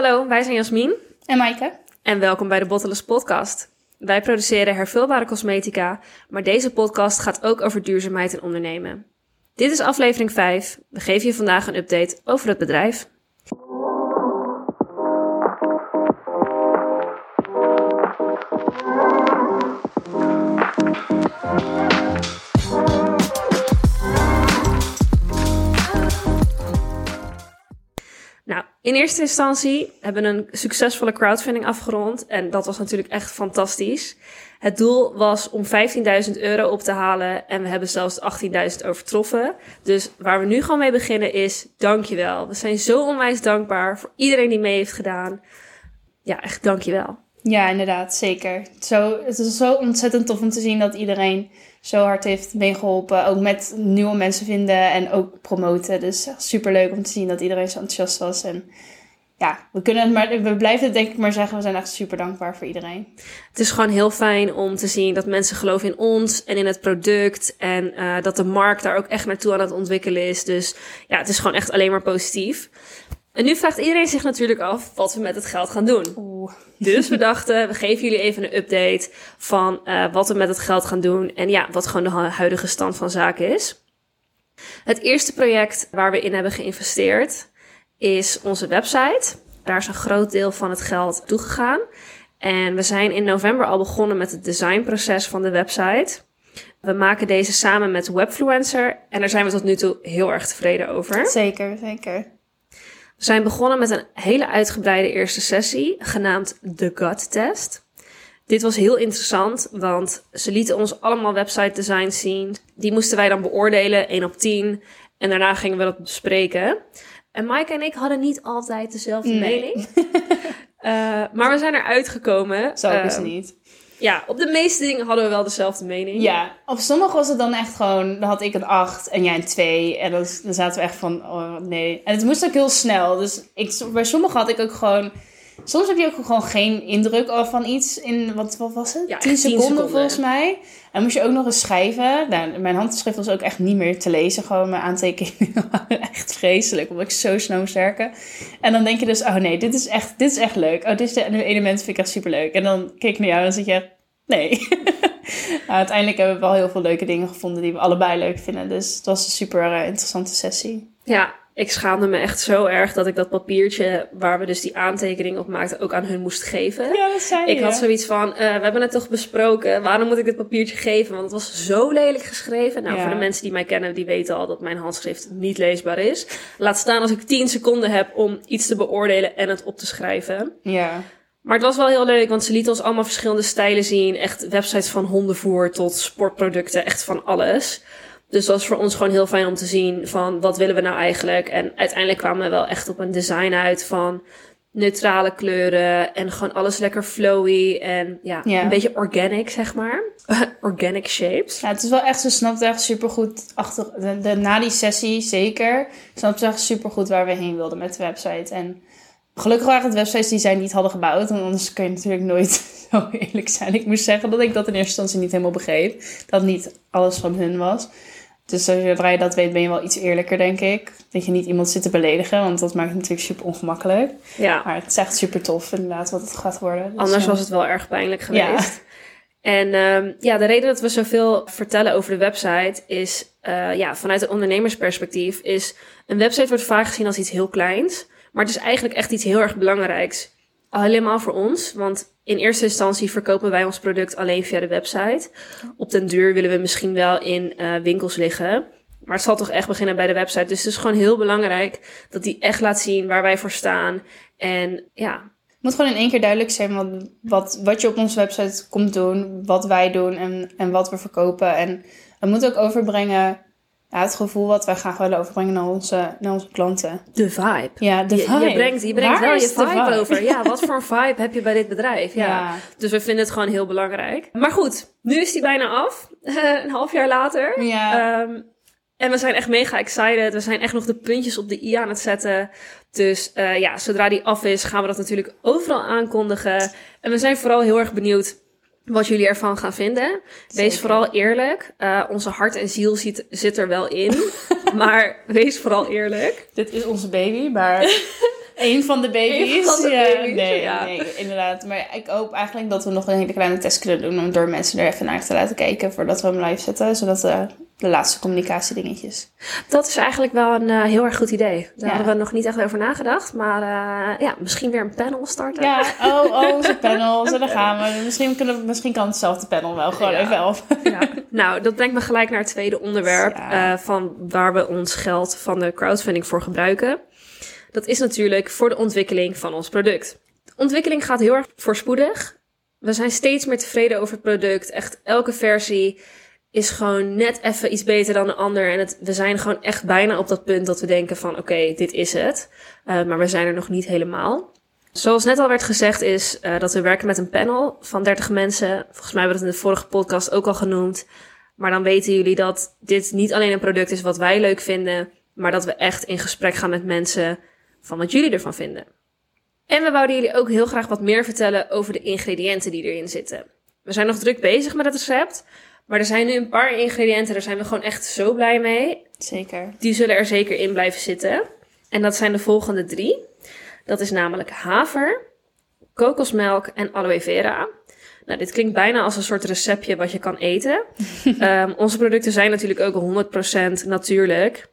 Hallo, wij zijn Jasmin En Maaike? en welkom bij de Bottleless Podcast. Wij produceren hervulbare cosmetica, maar deze podcast gaat ook over duurzaamheid en ondernemen. Dit is aflevering 5. We geven je vandaag een update over het bedrijf. In eerste instantie hebben we een succesvolle crowdfunding afgerond en dat was natuurlijk echt fantastisch. Het doel was om 15.000 euro op te halen en we hebben zelfs 18.000 overtroffen. Dus waar we nu gewoon mee beginnen is dankjewel. We zijn zo onwijs dankbaar voor iedereen die mee heeft gedaan. Ja, echt dankjewel. Ja, inderdaad, zeker. Zo, het is zo ontzettend tof om te zien dat iedereen zo hard heeft meegeholpen. Ook met nieuwe mensen vinden en ook promoten. Dus super leuk om te zien dat iedereen zo enthousiast was. En ja, we kunnen het maar, we blijven het denk ik maar zeggen. We zijn echt super dankbaar voor iedereen. Het is gewoon heel fijn om te zien dat mensen geloven in ons en in het product. En uh, dat de markt daar ook echt naartoe aan het ontwikkelen is. Dus ja, het is gewoon echt alleen maar positief. En nu vraagt iedereen zich natuurlijk af wat we met het geld gaan doen. Oeh. Dus we dachten, we geven jullie even een update van uh, wat we met het geld gaan doen. En ja, wat gewoon de huidige stand van zaken is. Het eerste project waar we in hebben geïnvesteerd is onze website. Daar is een groot deel van het geld toegegaan. En we zijn in november al begonnen met het designproces van de website. We maken deze samen met Webfluencer en daar zijn we tot nu toe heel erg tevreden over. Zeker, zeker. We zijn begonnen met een hele uitgebreide eerste sessie, genaamd de Gut Test. Dit was heel interessant, want ze lieten ons allemaal website designs zien. Die moesten wij dan beoordelen, 1 op 10. En daarna gingen we dat bespreken. En Mike en ik hadden niet altijd dezelfde Nee. mening. Uh, maar we zijn eruit gekomen. Zo is het niet. Ja, op de meeste dingen hadden we wel dezelfde mening. Ja, op sommige was het dan echt gewoon, dan had ik een 8 en jij een 2. En dan, dan zaten we echt van, oh nee. En het moest ook heel snel. Dus ik, bij sommige had ik ook gewoon, soms heb je ook gewoon geen indruk van iets in, wat, wat was het? Ja, 10 echt 10 seconden, seconden. volgens mij. En moest je ook nog eens schrijven. Nou, mijn handschrift was ook echt niet meer te lezen. Gewoon mijn aantekeningen waren echt vreselijk, omdat ik zo snel moest werken. En dan denk je dus, oh nee, dit is echt, dit is echt leuk. Oh, dit is de, element vind ik echt super leuk. En dan kijk ik naar jou en dan zit je nee. Uiteindelijk hebben we wel heel veel leuke dingen gevonden die we allebei leuk vinden. Dus het was een super eh, interessante sessie. Ja, ik schaamde me echt zo erg dat ik dat papiertje waar we dus die aantekening op maakten ook aan hun moest geven. Ja, dat zei Ik had zoiets van, eh, we hebben het toch besproken, waarom moet ik dit papiertje geven? Want het was zo lelijk geschreven. Nou, Ja. voor de mensen die mij kennen, die weten al dat mijn handschrift niet leesbaar is. Laat staan als ik 10 seconden heb om iets te beoordelen en het op te schrijven. Ja. Maar het was wel heel leuk, want ze lieten ons allemaal verschillende stijlen zien. Echt websites van hondenvoer tot sportproducten, echt van alles. Dus dat was voor ons gewoon heel fijn om te zien van wat willen we nou eigenlijk. En uiteindelijk kwamen we wel echt op een design uit van neutrale kleuren en gewoon alles lekker flowy en ja, Ja. een beetje organic zeg maar. organic shapes. ja, het is wel echt, ze snapt echt super goed achter, de, de- na die sessie zeker, snapt ze echt super goed waar we heen wilden met de website. En gelukkig waren het websites die zij niet hadden gebouwd, want anders kun je natuurlijk nooit zo eerlijk zijn. Ik moest zeggen dat ik dat in eerste instantie niet helemaal begreep, dat niet alles van hun was. Dus zodra je dat weet, ben je wel iets eerlijker, denk ik. Dat je niet iemand zit te beledigen, want dat maakt het natuurlijk super ongemakkelijk. Ja, Maar het is echt super tof, inderdaad, wat het gaat worden. Dus, anders was het wel erg pijnlijk Ja. geweest. En ehm, ja, de reden dat we zoveel vertellen over de website is, eh, ja, vanuit een ondernemersperspectief, is een website wordt vaak gezien als iets heel kleins, maar het is eigenlijk echt iets heel erg belangrijks. Al helemaal voor ons, want in eerste instantie verkopen wij ons product alleen via de website. Op den duur willen we misschien wel in eh, winkels liggen. Maar het zal toch echt beginnen bij de website. Dus het is gewoon heel belangrijk dat die echt laat zien waar wij voor staan. En ja, Het moet gewoon in één keer duidelijk zijn wat, wat, wat je op onze website komt doen, wat wij doen en, en wat we verkopen. En het moet ook overbrengen, ja, het gevoel wat wij graag willen overbrengen naar onze, naar onze klanten. de vibe. Ja, de je, vibe. je brengt, je brengt Waar wel je vibe, over. Ja, wat voor een vibe heb je bij dit bedrijf? Ja. Ja. Dus we vinden het gewoon heel belangrijk. Maar goed, nu is die bijna af. een half jaar later. Ja. Ehm, en we zijn echt mega excited. We zijn echt nog de puntjes op de i aan het zetten. Dus eh, ja, zodra die af is, gaan we dat natuurlijk overal aankondigen. En we zijn vooral heel erg benieuwd wat jullie ervan gaan vinden. Wees vooral eerlijk. Eh, onze hart en ziel zit, zit er wel in. maar wees vooral eerlijk. Dit is onze baby, maar Een van de baby's. Een van de ja, baby's, nee, ja. nee, inderdaad. Maar ik hoop eigenlijk dat we nog een hele kleine test kunnen doen om door mensen er even naar te laten kijken voordat we hem live zetten. Zodat we de laatste communicatiedingetjes. Dat is eigenlijk wel een eh, heel erg goed idee. Daar Ja. hadden we nog niet echt over nagedacht. Maar eh, ja, misschien weer een panel starten. Ja, oh, oh, onze panels. En daar gaan we. Misschien, kunnen we, misschien kan hetzelfde panel wel gewoon Ja. even helpen. Ja. Nou, dat brengt me gelijk naar het tweede onderwerp Ja. eh, van waar we ons geld van de crowdfunding voor gebruiken. Dat is natuurlijk voor de ontwikkeling van ons product. De ontwikkeling gaat heel erg voorspoedig. We zijn steeds meer tevreden over het product. Echt elke versie is gewoon net even iets beter dan de ander. En we zijn gewoon echt bijna op dat punt dat we denken van oké, dit is het. Eh, maar we zijn er nog niet helemaal. Zoals net al werd gezegd is eh, dat we werken met een panel van 30 mensen. Volgens mij hebben we dat in de vorige podcast ook al genoemd. Maar dan weten jullie dat dit niet alleen een product is wat wij leuk vinden, maar dat we echt in gesprek gaan met mensen van wat jullie ervan vinden. En we wouden jullie ook heel graag wat meer vertellen over de ingrediënten die erin zitten. We zijn nog druk bezig met het recept, maar er zijn nu een paar ingrediënten, daar zijn we gewoon echt zo blij mee. Zeker. Die zullen er zeker in blijven zitten. En dat zijn de volgende drie. Dat is namelijk haver, kokosmelk en aloe vera. Nou, dit klinkt bijna als een soort receptje wat je kan eten. Ehm, onze producten zijn natuurlijk ook 100% natuurlijk.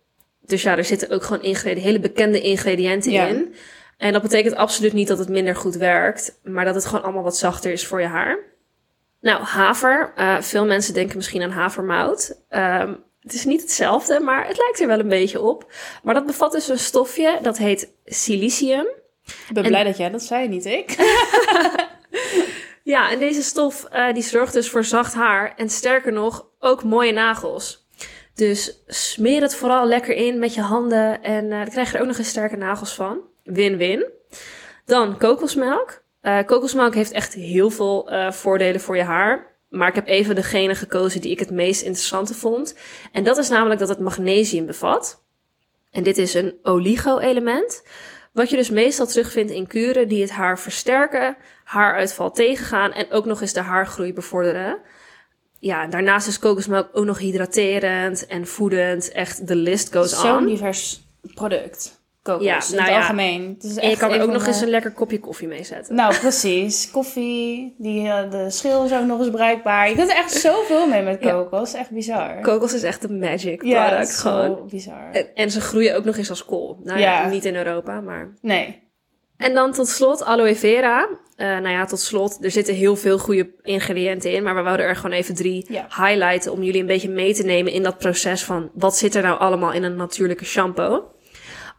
Dus ja, er zitten ook gewoon ingrediënten, hele bekende ingrediënten Ja. in. En dat betekent absoluut niet dat het minder goed werkt, maar dat het gewoon allemaal wat zachter is voor je haar. Nou, haver. eh, veel mensen denken misschien aan havermout. Ehm, het is niet hetzelfde, maar het lijkt er wel een beetje op. Maar dat bevat dus een stofje dat heet silicium. Ik ben En- blij dat jij dat zei, niet ik. Ja, en deze stof eh, die zorgt dus voor zacht haar en sterker nog ook mooie nagels. Dus smeer het vooral lekker in met je handen en eh dan krijg je er ook nog eens sterke nagels van. Win-win. Dan kokosmelk. Eh, kokosmelk heeft echt heel veel eh, voordelen voor je haar. Maar ik heb even degene gekozen die ik het meest interessante vond. En dat is namelijk dat het magnesium bevat. En dit is een oligo-element. Wat je dus meestal terugvindt in kuren die het haar versterken, haaruitval tegengaan en ook nog eens de haargroei bevorderen. Ja, daarnaast is kokosmelk ook nog hydraterend en voedend. Echt, de list goes Zo'n on. divers product. Kokos, Ja, in nou het ja. algemeen. Het is En je echt kan er ook nog de- eens een lekker kopje koffie mee zetten. Nou, precies. Koffie, die, eh, de schil is ook nog eens bruikbaar. Je kunt er echt zoveel mee met Ja. kokos. Echt bizar. Kokos is echt een magic ja, product zo gewoon. bizar. En, en ze groeien ook nog eens als kool. Nou ja, Ja. niet in Europa, maar... Nee. En dan tot slot aloe vera. Eh, nou ja, tot slot, er zitten heel veel goede ingrediënten in, maar we wouden er gewoon even drie Ja. highlighten om jullie een beetje mee te nemen in dat proces van wat zit er nou allemaal in een natuurlijke shampoo.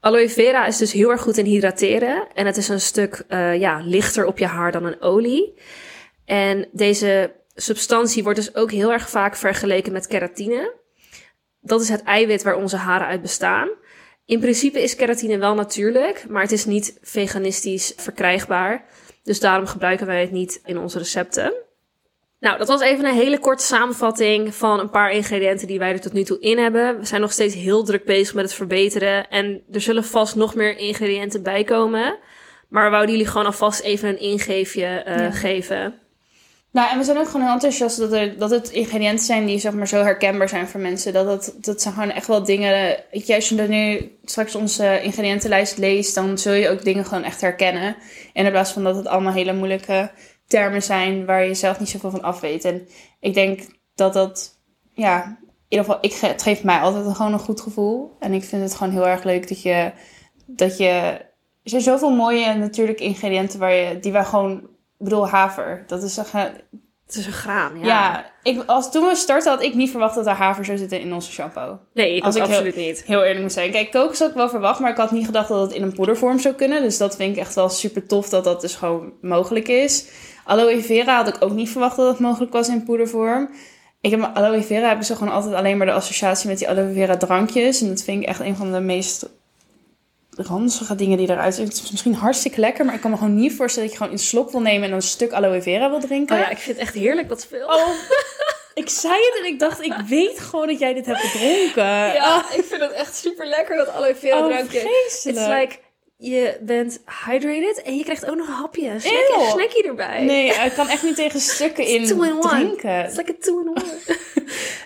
Aloe vera is dus heel erg goed in hydrateren en het is een stuk eh, ja, lichter op je haar dan een olie. En deze substantie wordt dus ook heel erg vaak vergeleken met keratine. Dat is het eiwit waar onze haren uit bestaan. In principe is keratine wel natuurlijk, maar het is niet veganistisch verkrijgbaar. Dus daarom gebruiken wij het niet in onze recepten. Nou, dat was even een hele korte samenvatting van een paar ingrediënten die wij er tot nu toe in hebben. We zijn nog steeds heel druk bezig met het verbeteren en er zullen vast nog meer ingrediënten bij komen. Maar we wouden jullie gewoon alvast even een ingeefje eh, Ja. geven. Nou, en we zijn ook gewoon heel enthousiast dat, er, dat het ingrediënten zijn die zeg maar zo herkenbaar zijn voor mensen. Dat, het, dat zijn gewoon echt wel dingen. je, Als je nu straks onze ingrediëntenlijst leest, dan zul je ook dingen gewoon echt herkennen. En in plaats van dat het allemaal hele moeilijke termen zijn waar je zelf niet zoveel van af weet. En ik denk dat dat, ja, in ieder geval, ik, het geeft mij altijd gewoon een goed gevoel. En ik vind het gewoon heel erg leuk dat je, dat je, er zijn zoveel mooie natuurlijke ingrediënten waar je, die wij gewoon ik bedoel, haver. Dat is een- Het is een graan, ja. Ja, ik, als, toen we startten had ik niet verwacht dat er haver zou zitten in onze shampoo. Nee, ik Als ik heel- absoluut niet. Heel eerlijk moet zijn. Kijk, kokos had ik wel verwacht, maar ik had niet gedacht dat het in een poedervorm zou kunnen. Dus dat vind ik echt wel super tof dat dat dus gewoon mogelijk is. Aloe vera had ik ook niet verwacht dat het mogelijk was in poedervorm. Ik heb aloe vera heb ik zo gewoon altijd alleen maar de associatie met die aloe vera drankjes. En dat vind ik echt een van de meest ranzige dingen die eruit zien. Het is misschien hartstikke lekker, maar ik kan me gewoon niet voorstellen dat je gewoon een slok wil nemen en dan een stuk aloe vera wil drinken. Oh ja, ik vind het echt heerlijk dat speel. Oh, ik zei het en ik dacht, ik weet gewoon dat jij dit hebt gedronken. Ja, ik vind het echt super lekker dat aloe vera oh, drankje. vreselijk. It's like, je bent hydrated en je krijgt ook nog een hapje. Een snackje erbij. Nee, ik kan echt niet tegen stukken in in drinken. It's like a two in one.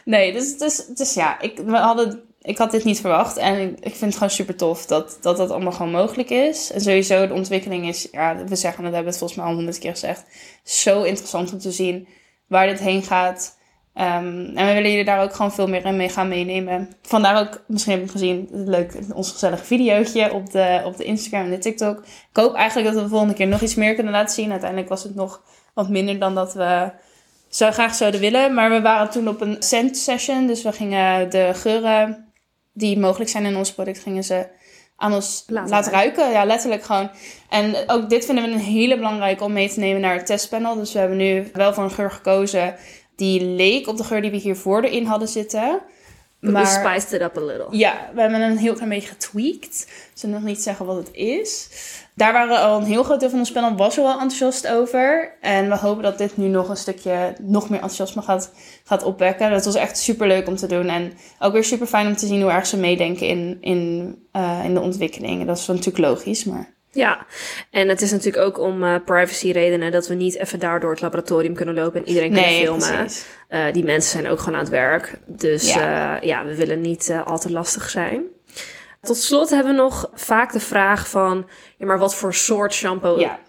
Nee, dus, dus, dus ja, ik, we hadden ik had dit niet verwacht. En ik, vind het gewoon super tof dat, dat dat allemaal gewoon mogelijk is. En sowieso de ontwikkeling is, ja, we zeggen, dat hebben we het volgens mij al honderd keer gezegd. Zo interessant om te zien waar dit heen gaat. Ehm, en we willen jullie daar ook gewoon veel meer in mee gaan meenemen. Vandaar ook, misschien heb je gezien, leuk, ons gezellige videootje op de, op de Instagram en de TikTok. Ik hoop eigenlijk dat we de volgende keer nog iets meer kunnen laten zien. Uiteindelijk was het nog wat minder dan dat we zo graag zouden willen. Maar we waren toen op een scent session. Dus we gingen de geuren die mogelijk zijn in ons product, gingen ze aan ons Laten laten, ruiken. Ja, letterlijk gewoon. En ook dit vinden we een hele belangrijke om mee te nemen naar het testpanel. Dus we hebben nu wel voor een geur gekozen die leek op de geur die we hiervoor erin hadden zitten. We spiced it up a little. Ja, we hebben een heel klein beetje getweakt. Ze nog niet zeggen wat het is. Daar waren al een heel groot deel van ons panel was er wel enthousiast over. En we hopen dat dit nu nog een stukje, nog meer enthousiasme gaat, gaat opwekken. Dat was echt super leuk om te doen. En ook weer super fijn om te zien hoe erg ze meedenken in, in, uh, in de ontwikkeling. Dat is natuurlijk logisch, maar... Ja, en het is natuurlijk ook om uh, privacy redenen dat we niet even daar door het laboratorium kunnen lopen en iedereen kunnen Nee, filmen. Uh, die mensen zijn ook gewoon aan het werk. Dus Ja. ja, ja we willen niet al te lastig zijn. Tot slot hebben we nog vaak de vraag van, ja, maar wat voor soort shampoo Ja,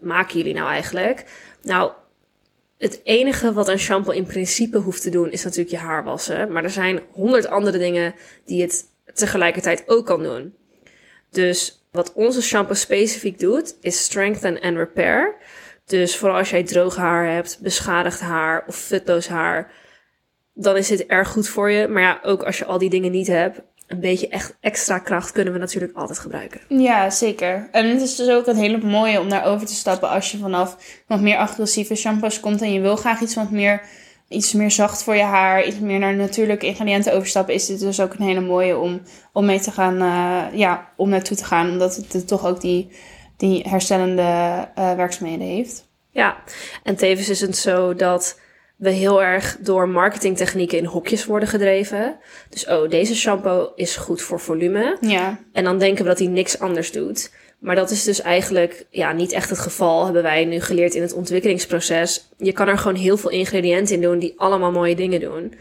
maken jullie nou eigenlijk? Nou, het enige wat een shampoo in principe hoeft te doen, is natuurlijk je haar wassen. Maar er zijn honderd andere dingen die het tegelijkertijd ook kan doen. Dus wat onze shampoo specifiek doet, is strengthen and repair. Dus vooral als jij droog haar hebt, beschadigd haar of futloos haar, dan is dit erg goed voor je. Maar ja, ook als je al die dingen niet hebt, een beetje echt extra kracht kunnen we natuurlijk altijd gebruiken. ja, zeker. En het is dus ook een hele mooie om daar over te stappen als je vanaf wat meer agressieve shampoos komt en je wil graag iets wat meer, iets meer zacht voor je haar, iets meer naar natuurlijke ingrediënten overstappen, is dit dus ook een hele mooie om, om mee te gaan, eh, ja, om naartoe te gaan, omdat het toch ook die, die herstellende eh, werkzaamheden heeft. Ja, en tevens is het zo dat we heel erg door marketingtechnieken in hokjes worden gedreven. Dus oh, deze shampoo is goed voor volume. Ja, En dan denken we dat hij niks anders doet. Maar dat is dus eigenlijk ja, niet echt het geval, hebben wij nu geleerd in het ontwikkelingsproces. Je kan er gewoon heel veel ingrediënten in doen die allemaal mooie dingen doen.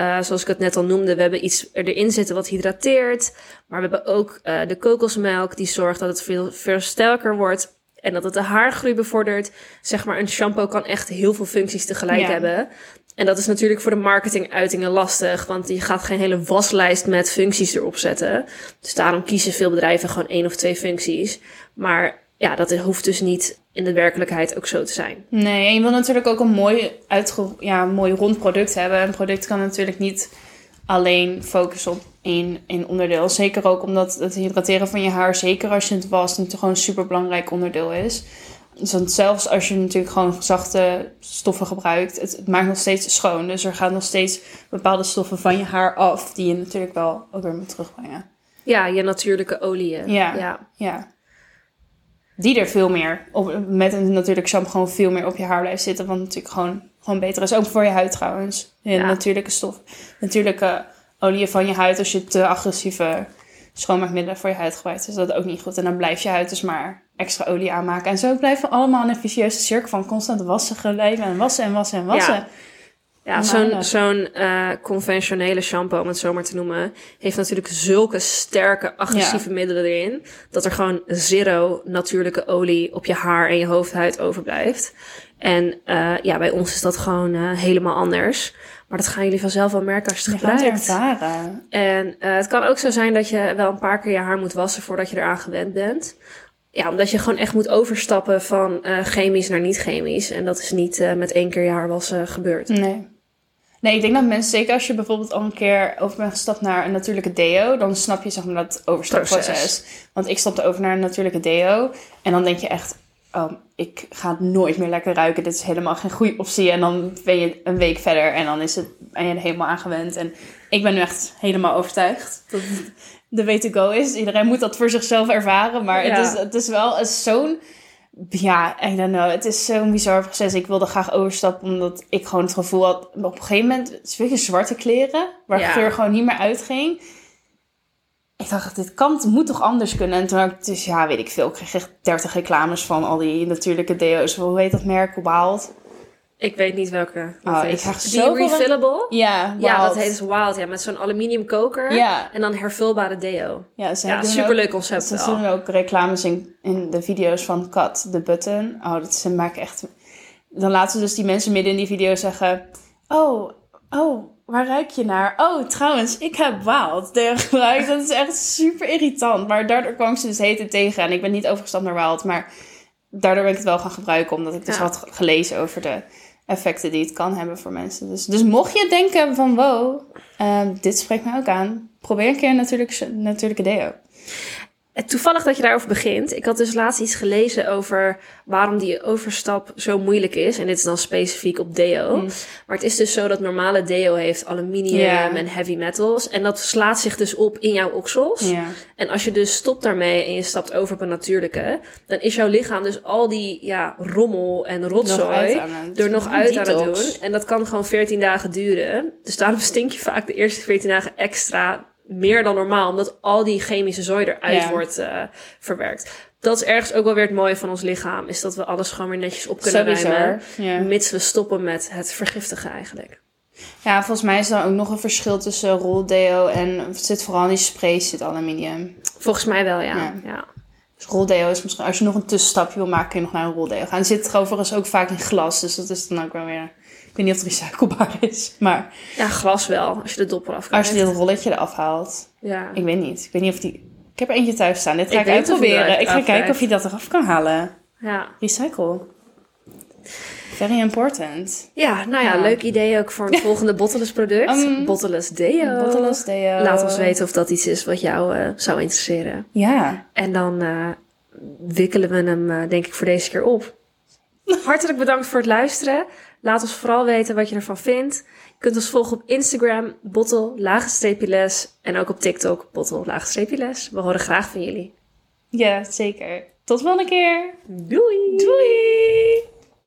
Uh, zoals ik het net al noemde, we hebben iets erin zitten wat hydrateert. Maar we hebben ook uh, de kokosmelk die zorgt dat het veel, veel sterker wordt. En dat het de haargroei bevordert. Zeg maar, een shampoo kan echt heel veel functies tegelijk Ja. hebben. En dat is natuurlijk voor de marketinguitingen lastig, want je gaat geen hele waslijst met functies erop zetten. Dus daarom kiezen veel bedrijven gewoon één of twee functies. Maar ja, dat hoeft dus niet in de werkelijkheid ook zo te zijn. Nee, en je wil natuurlijk ook een mooi, ja, mooi rond product hebben. Een product kan natuurlijk niet alleen focussen op één, onderdeel. Zeker ook omdat het hydrateren van je haar, zeker als je het wast, natuurlijk gewoon een super belangrijk onderdeel is. Dus want zelfs als je natuurlijk gewoon zachte stoffen gebruikt, het, het maakt nog steeds schoon. Dus er gaan nog steeds bepaalde stoffen van je haar af, die je natuurlijk wel ook weer moet terugbrengen. Ja, je natuurlijke oliën. Ja. ja. Ja. Die er veel meer, op, met een natuurlijk shampoo gewoon veel meer op je haar blijft zitten. Wat natuurlijk gewoon, gewoon beter is. Ook voor je huid trouwens. Je Ja. natuurlijke stof. Natuurlijke olie van je huid. Als je te agressieve schoonmaakmiddelen voor je huid gebruikt. is dat ook niet goed. En dan blijft je huid dus maar extra olie aanmaken. En zo blijven we allemaal in een vicieuze cirkel van constant wassen gebleven. En wassen en wassen en wassen. Ja. Zo'n zo'n eh, conventionele shampoo, om het zo maar te noemen, heeft natuurlijk zulke sterke agressieve middelen erin, dat er gewoon zero natuurlijke olie op je haar en je hoofdhuid overblijft. En eh, ja, bij ons is dat gewoon eh, helemaal anders. Maar dat gaan jullie vanzelf wel merken als je het Je gaat gebruikt. ervaren. En het kan ook zo zijn dat je wel een paar keer je haar moet wassen voordat je eraan gewend bent. Ja, omdat je gewoon echt moet overstappen van eh, chemisch naar niet chemisch. En dat is niet eh, met één keer je haar wassen gebeurd. Nee. Nee, ik denk dat mensen, zeker als je bijvoorbeeld al een keer over bent gestapt naar een natuurlijke deo, dan snap je zeg maar dat overstapproces. Proces. Want ik stapte over naar een natuurlijke deo en dan denk je echt, oh, ik ga nooit meer lekker ruiken. Dit is helemaal geen goede optie. En dan ben je een week verder en dan is het, ben je er helemaal aan gewend. En ik ben nu echt helemaal overtuigd dat het de way to go is. Iedereen moet dat voor zichzelf ervaren, maar Ja. het, is, het is wel een- zo'n ja, I don't know. Het is zo'n bizar proces. Ik wilde graag overstappen, omdat ik gewoon het gevoel had... Op een gegeven moment, het is beetje zwarte kleren, waar Ja. geur gewoon niet meer uitging. Ik dacht, dit kan, het moet toch anders kunnen? En toen had ik dus, ja, weet ik veel. Ik kreeg echt 30 reclames van al die natuurlijke deo's. Hoe heet dat merk? Wild. Ik weet niet welke. Oh, ik krijg Die refillable? Ja, Ja, dat heet dus Wild. Ja, met zo'n aluminium koker. Ja, En dan hervulbare deo. ja, ze Ja, superleuk ook- concept Ze doen ook reclames in, in de video's van Kat, de button. Oh, dat ze maken echt... Dan laten ze dus die mensen midden in die video zeggen... Oh, oh, waar ruik je naar? Oh, trouwens, ik heb Wild gebruikt. Dat is echt super irritant. Maar daardoor kwam ik ze dus heten tegen. En ik ben niet overgestapt naar Wild, maar daardoor ben ik het wel gaan gebruiken. Omdat ik dus Ja. had gelezen over de effecten die het kan hebben voor mensen. Dus, dus mocht je denken van wow, eh, dit spreekt mij ook aan. Probeer een keer een natuurlijk, natuurlijke deo. En Toevallig dat je daarover begint. Ik had dus laatst iets gelezen over waarom die overstap zo moeilijk is. En dit is dan specifiek op deo. Mm. Maar het is dus zo dat normale deo heeft aluminium en heavy metals. En dat slaat zich dus op in jouw oksels. En als je dus stopt daarmee en je stapt over op een natuurlijke, dan is jouw lichaam dus al die ja, rommel en rotzooi er nog uit aan het doen. En dat kan gewoon 14 dagen duren. Dus daarom stink je vaak de eerste 14 dagen extra meer dan normaal, omdat al die chemische zooi eruit Ja. wordt eh, verwerkt. Dat is ergens ook wel weer het mooie van ons lichaam, is dat we alles gewoon weer netjes op kunnen ruimen. Ja. Mits we stoppen met het vergiftigen eigenlijk. ja, volgens mij is er ook nog een verschil tussen roldeo en het zit vooral in die sprays zit aluminium. Volgens mij wel, ja. Ja. ja. Dus roldeo is misschien, als je nog een tussenstapje wil maken, kun je nog naar een roldeo gaan. Het zit overigens ook vaak in glas, dus dat is dan ook wel weer, ik weet niet of het recyclebaar is, maar Ja, glas wel, als je de dopper af als krijgt. je dit rolletje eraf haalt, Ja. ik weet niet. Ik weet niet of die, ik heb er eentje thuis staan. Dit ga Ik uitproberen. Ik ga kijken of je dat eraf kan halen. ja. Recycle. Very important. Ja, nou ja, Ja. leuk idee ook voor het volgende Bottless product. Um, Deo. Bottleless deo. Laat ons weten of dat iets is wat jou eh, zou interesseren. Ja. En dan eh, wikkelen we hem, eh, denk ik, voor deze keer op. Hartelijk bedankt voor het luisteren. Laat ons vooral weten wat je ervan vindt. Je kunt ons volgen op Instagram, bottle, les. En ook op TikTok, bottle, les. We horen graag van jullie. Ja, zeker. Tot volgende keer. Doei! Doei!